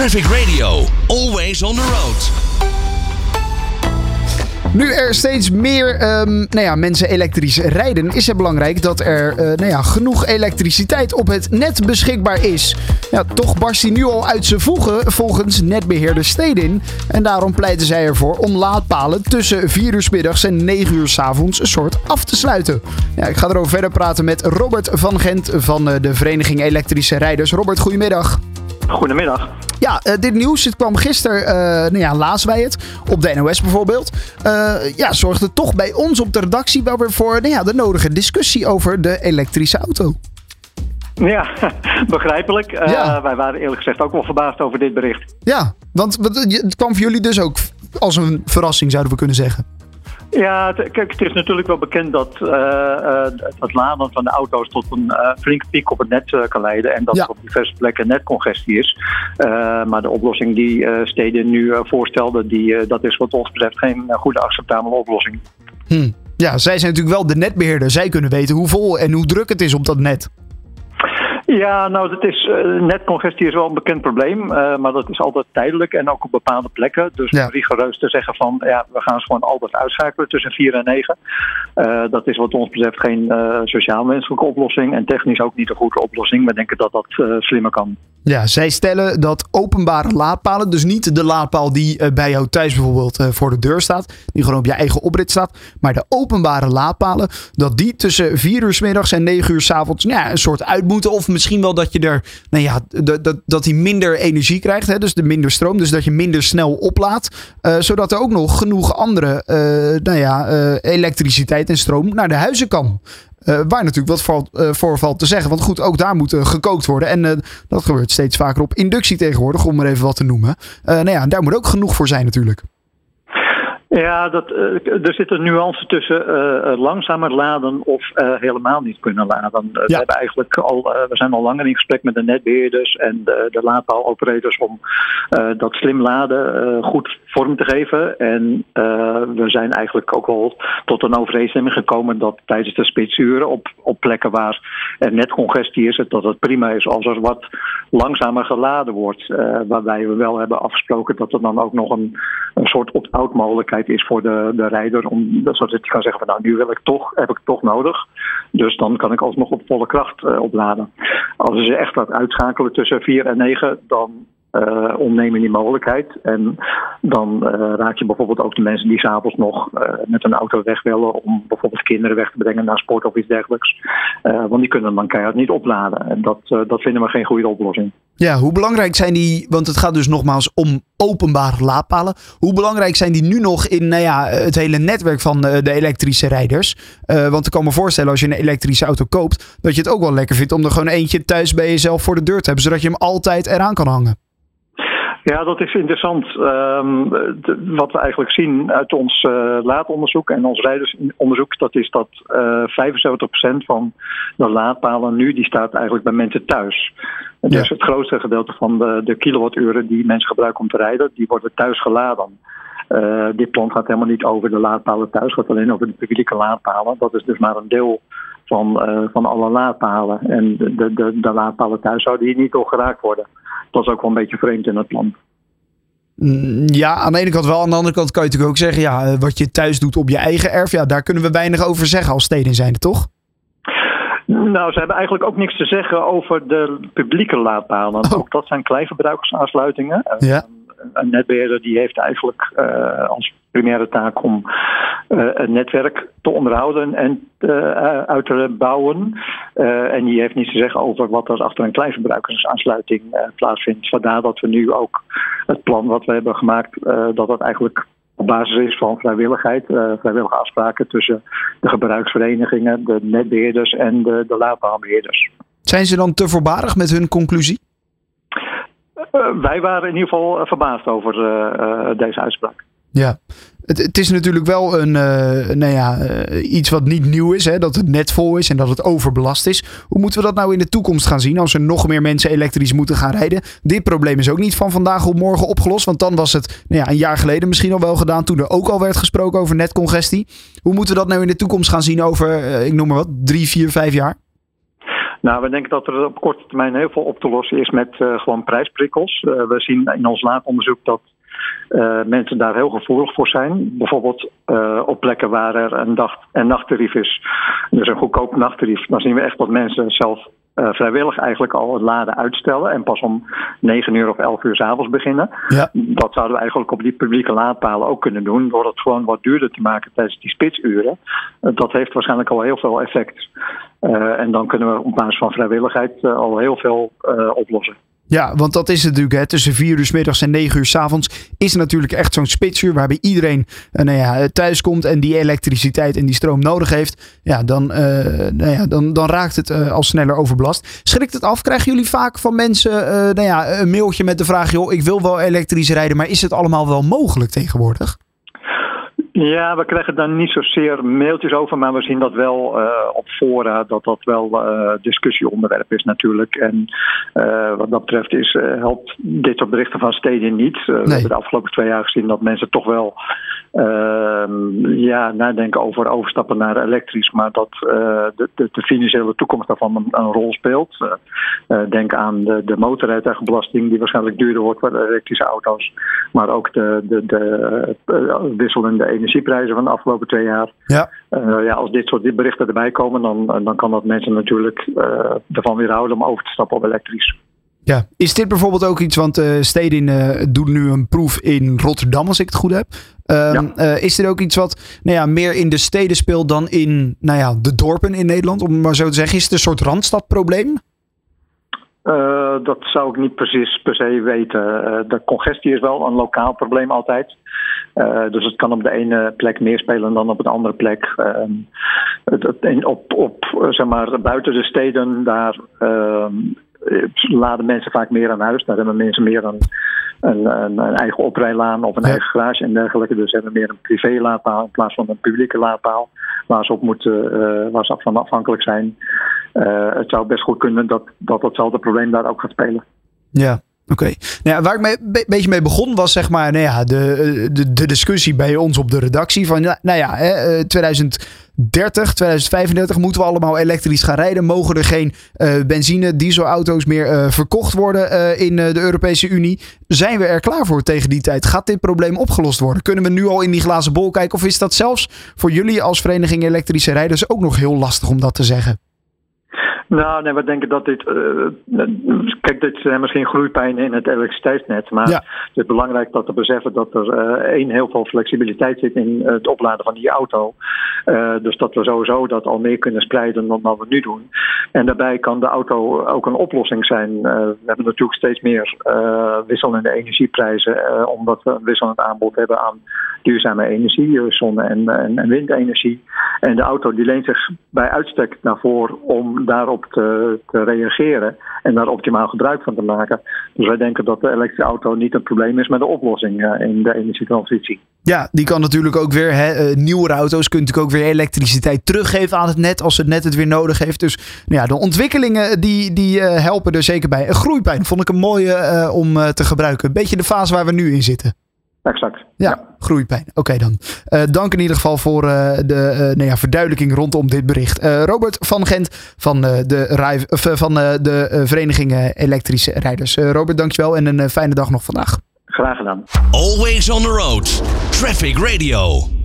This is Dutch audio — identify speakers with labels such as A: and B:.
A: Traffic Radio, always on the road.
B: Nu er steeds meer ehm, nou ja, mensen elektrisch rijden, is het belangrijk dat er eh, nou ja, genoeg elektriciteit op het net beschikbaar is. Ja, toch barst hij nu al uit zijn voegen volgens netbeheerder Stedin. En daarom pleiten zij ervoor om laadpalen tussen 4 uur s middags en 9 uur s avonds een soort af te sluiten. Ja, ik ga erover verder praten met Robert van Gent van eh, de Vereniging Elektrische Rijders. Robert, goedemiddag.
C: Goedemiddag.
B: Ja, uh, dit nieuws het kwam gisteren, uh, nou ja, lazen wij het, op de NOS bijvoorbeeld. Uh, ja, zorgde toch bij ons op de redactie wel weer voor nou ja, de nodige discussie over de elektrische auto.
C: Ja, begrijpelijk. Ja. wij waren eerlijk gezegd ook wel verbaasd over dit bericht.
B: Ja, want het kwam voor jullie dus ook als een verrassing, zouden we kunnen zeggen.
C: Ja, kijk, het is natuurlijk wel bekend dat uh, het laden van de auto's tot een uh, flinke piek op het net kan leiden. En dat er op diverse plekken netcongestie is. maar de oplossing die steden nu voorstelden, die, dat is wat ons betreft geen goede acceptabele oplossing.
B: Hm. Ja, zij zijn natuurlijk wel de netbeheerder. Zij kunnen weten hoe vol en hoe druk het is op dat net.
C: Ja, nou, dat is, uh, netcongestie is wel een bekend probleem, uh, maar dat is altijd tijdelijk en ook op bepaalde plekken. Dus ja. rigoureus te zeggen van, ja, we gaan ze gewoon altijd uitschakelen tussen 4 en 9. Uh, dat is wat ons betreft geen sociaal-menselijke oplossing en technisch ook niet een goede oplossing. We denken dat dat slimmer kan.
B: Ja, zij stellen dat openbare laadpalen, dus niet de laadpaal die bij jou thuis bijvoorbeeld voor de deur staat, die gewoon op je eigen oprit staat, maar de openbare laadpalen, dat die tussen 4 uur s middags en 9 uur s avonds nou ja, een soort uit moeten of misschien wel dat je er, nou ja, dat, dat hij minder energie krijgt. Hè, dus de minder stroom. Dus dat je minder snel oplaadt. Uh, zodat er ook nog genoeg andere, uh, nou ja, uh, elektriciteit en stroom naar de huizen kan. waar natuurlijk wat voor, voor valt te zeggen. Want goed, ook daar moet gekookt worden. En dat gebeurt steeds vaker op inductie tegenwoordig, om er even wat te noemen. nou ja, daar moet ook genoeg voor zijn natuurlijk.
C: Ja, dat, uh, er zit een nuance tussen uh, langzamer laden of uh, helemaal niet kunnen laden. Ja. We, hebben eigenlijk al, we zijn al langer in gesprek met de netbeheerders en de, de laadpaaloperators om dat slim laden goed vorm te geven. En we zijn eigenlijk ook al tot een overeenstemming gekomen dat tijdens de spitsuren op, op plekken waar er net congestie is, dat het prima is als er wat langzamer geladen wordt. waarbij we wel hebben afgesproken dat er dan ook nog een, een soort opt-out mogelijkheid is voor de, de rijder. Om, zodat hij kan zeggen van nou nu wil ik toch, heb ik toch nodig. Dus dan kan ik alsnog op volle kracht uh, opladen. Als je echt laat uitschakelen tussen 4 en 9, dan uh, ontnemen die mogelijkheid. En dan uh, raak je bijvoorbeeld ook de mensen die s'avonds nog uh, met een auto weg willen om bijvoorbeeld kinderen weg te brengen naar sport of iets dergelijks. want die kunnen dan keihard niet opladen. En dat, dat vinden we geen goede oplossing.
B: Ja, hoe belangrijk zijn die, want het gaat dus nogmaals om openbare laadpalen. Hoe belangrijk zijn die nu nog in nou ja, het hele netwerk van de elektrische rijders? want ik kan me voorstellen als je een elektrische auto koopt, dat je het ook wel lekker vindt om er gewoon eentje thuis bij jezelf voor de deur te hebben, zodat je hem altijd eraan kan hangen.
C: Ja, dat is interessant. Um, wat we eigenlijk zien uit ons uh, laadonderzoek en ons rijdersonderzoek, dat is dat uh, eh, 75% van de laadpalen nu, die staat eigenlijk bij mensen thuis. Dus het grootste gedeelte van de, de kilowatturen die mensen gebruiken om te rijden, die worden thuis geladen. Uh, dit plan gaat helemaal niet over de laadpalen thuis, het gaat alleen over de publieke laadpalen. Dat is dus maar een deel van, uh, van alle laadpalen. En de, de, de laadpalen thuis zouden hier niet door geraakt worden dat is ook wel een beetje vreemd in het plan.
B: Mm, ja, aan de ene kant wel. Aan de andere kant kan je natuurlijk ook zeggen... ja, eh, wat je thuis doet op je eigen erf... ja, daar kunnen we weinig over zeggen als steden zijn, toch?
C: Nou, ze hebben eigenlijk ook niks te zeggen over de publieke laadpalen. Oh. Ook dat zijn kleinverbruikersaansluitingen. Ja een netbeheerder die heeft eigenlijk uh, als primaire taak om uh, een netwerk te onderhouden en uh, uit te bouwen. en die heeft niets te zeggen over wat er achter een kleinverbruikersaansluiting plaatsvindt. Vandaar dat we nu ook het plan wat we hebben gemaakt, dat dat eigenlijk op basis is van vrijwilligheid, vrijwillige afspraken tussen de gebruiksverenigingen, de netbeheerders en de, de laadpaalbeheerders.
B: Zijn ze dan te voorbarig met hun conclusie?
C: Uh, wij waren in ieder geval verbaasd over uh, deze uitspraak.
B: Ja, het, is natuurlijk wel een, nou ja, iets wat niet nieuw is. Hè? Dat het net vol is en dat het overbelast is. Hoe moeten we dat nou in de toekomst gaan zien als er nog meer mensen elektrisch moeten gaan rijden? Dit probleem is ook niet van vandaag op morgen opgelost. Want dan was het nou ja, een jaar geleden misschien al wel gedaan. Toen er ook al werd gesproken over netcongestie. Hoe moeten we dat nou in de toekomst gaan zien over, ik noem maar wat, drie, vier, vijf jaar?
C: Nou, we denken dat er op korte termijn heel veel op te lossen is met gewoon prijsprikkels. we zien in ons laadonderzoek dat uh, mensen daar heel gevoelig voor zijn. Bijvoorbeeld uh, op plekken waar er een dag- en nachttarief is, dus een goedkoop nachttarief, dan zien we echt dat mensen zelf uh, vrijwillig eigenlijk al het laden uitstellen en pas om 9 uur of 11 uur s avonds beginnen. Ja. Dat zouden we eigenlijk op die publieke laadpalen ook kunnen doen, door het gewoon wat duurder te maken tijdens die spitsuren. dat heeft waarschijnlijk al heel veel effect. en dan kunnen we op basis van vrijwilligheid al heel veel oplossen.
B: Ja, want dat is het natuurlijk. Hè. Tussen 4 uur s middags en 9 uur s avonds is natuurlijk echt zo'n spitsuur waarbij iedereen uh, nou thuis komt en die elektriciteit en die stroom nodig heeft. Ja, dan, uh, nou ja, dan, dan raakt het uh, al sneller overbelast. Schrikt het af? Krijgen jullie vaak van mensen nou ja, een mailtje met de vraag: joh, ik wil wel elektrisch rijden, maar is het allemaal wel mogelijk tegenwoordig?
C: Ja, we krijgen daar niet zozeer mailtjes over, maar we zien dat wel uh, op fora dat dat wel uh, discussieonderwerp is natuurlijk. En uh, wat dat betreft is, helpt dit soort berichten van steden niet. Nee. We hebben de afgelopen twee jaar gezien dat mensen toch wel ehm, ja, nadenken over overstappen naar elektrisch, maar dat de, de, de, financiële toekomst daarvan een, een rol speelt. denk aan de, de motorrijtuigenbelasting die waarschijnlijk duurder wordt voor elektrische auto's, maar ook de, de, de wisselende energie energieprijzen van de afgelopen twee jaar. Ja. Ja, als dit soort berichten erbij komen, dan, dan kan dat mensen natuurlijk ervan weerhouden om over te stappen op elektrisch.
B: Ja, is dit bijvoorbeeld ook iets, want uh, Stedin uh, doet nu een proef in Rotterdam, als ik het goed heb. Um, ja. uh, is dit ook iets wat nou ja, meer in de steden speelt dan in nou ja, de dorpen in Nederland, om maar zo te zeggen? Is het een soort randstadprobleem?
C: Uh, dat zou ik niet precies per se weten. Uh, de congestie is wel een lokaal probleem altijd. Uh, dus het kan op de ene plek meer spelen dan op een andere plek. Het, op, op, zeg maar, buiten de steden, daar ehm, laden mensen vaak meer aan huis. Daar hebben mensen meer een, een, een, een eigen oprijlaan of een ja. eigen garage en dergelijke. Dus hebben meer een privé laadpaal in plaats van een publieke laadpaal. Waar ze op moeten, waar ze van afhankelijk zijn. Uh, het zou best goed kunnen dat, dat datzelfde probleem daar ook gaat spelen.
B: Ja, Oké. Nou ja, waar ik een be beetje mee begon was zeg maar nou ja, de, de, de discussie bij ons op de redactie van nou ja, hè, 2030, 2035 moeten we allemaal elektrisch gaan rijden. Mogen er geen uh, benzine, dieselauto's meer verkocht worden in de Europese Unie? Zijn we er klaar voor tegen die tijd? Gaat dit probleem opgelost worden? Kunnen we nu al in die glazen bol kijken? Of is dat zelfs voor jullie als Vereniging Elektrische Rijders ook nog heel lastig om dat te zeggen?
C: Nou, nee, we denken dat dit. Uh, kijk, dit zijn misschien groeipijnen in het elektriciteitsnet. Maar het is belangrijk dat we beseffen dat er uh, één heel veel flexibiliteit zit in het opladen van die auto. Uh, dus dat we sowieso dat al meer kunnen spreiden dan wat we nu doen. En daarbij kan de auto ook een oplossing zijn. we hebben natuurlijk steeds meer wisselende energieprijzen, omdat we een wisselend aanbod hebben aan duurzame energie, zonne- en, en, en windenergie. En de auto die leent zich bij uitstek daarvoor om daarop te, te, reageren en daar optimaal gebruik van te maken. Dus wij denken dat de elektrische auto niet een probleem is, maar de oplossing uh, in de energietransitie.
B: Ja, die kan natuurlijk ook weer, hè, nieuwere auto's kunnen natuurlijk ook weer elektriciteit teruggeven aan het net als het net het weer nodig heeft. Dus nou ja, de ontwikkelingen die, die helpen er zeker bij. Een groeipijn vond ik een mooie om te gebruiken. Een beetje de fase waar we nu in zitten.
C: Exact.
B: Ja, ja. groeipijn. Oké okay dan. Uh, dank in ieder geval voor uh, de uh, nou ja, verduidelijking rondom dit bericht. Robert van Gent van de, van, de Vereniging Elektrische Rijders. Robert, dankjewel en een fijne dag nog vandaag.
C: Graag gedaan.
A: Always on the road. Traffic Radio.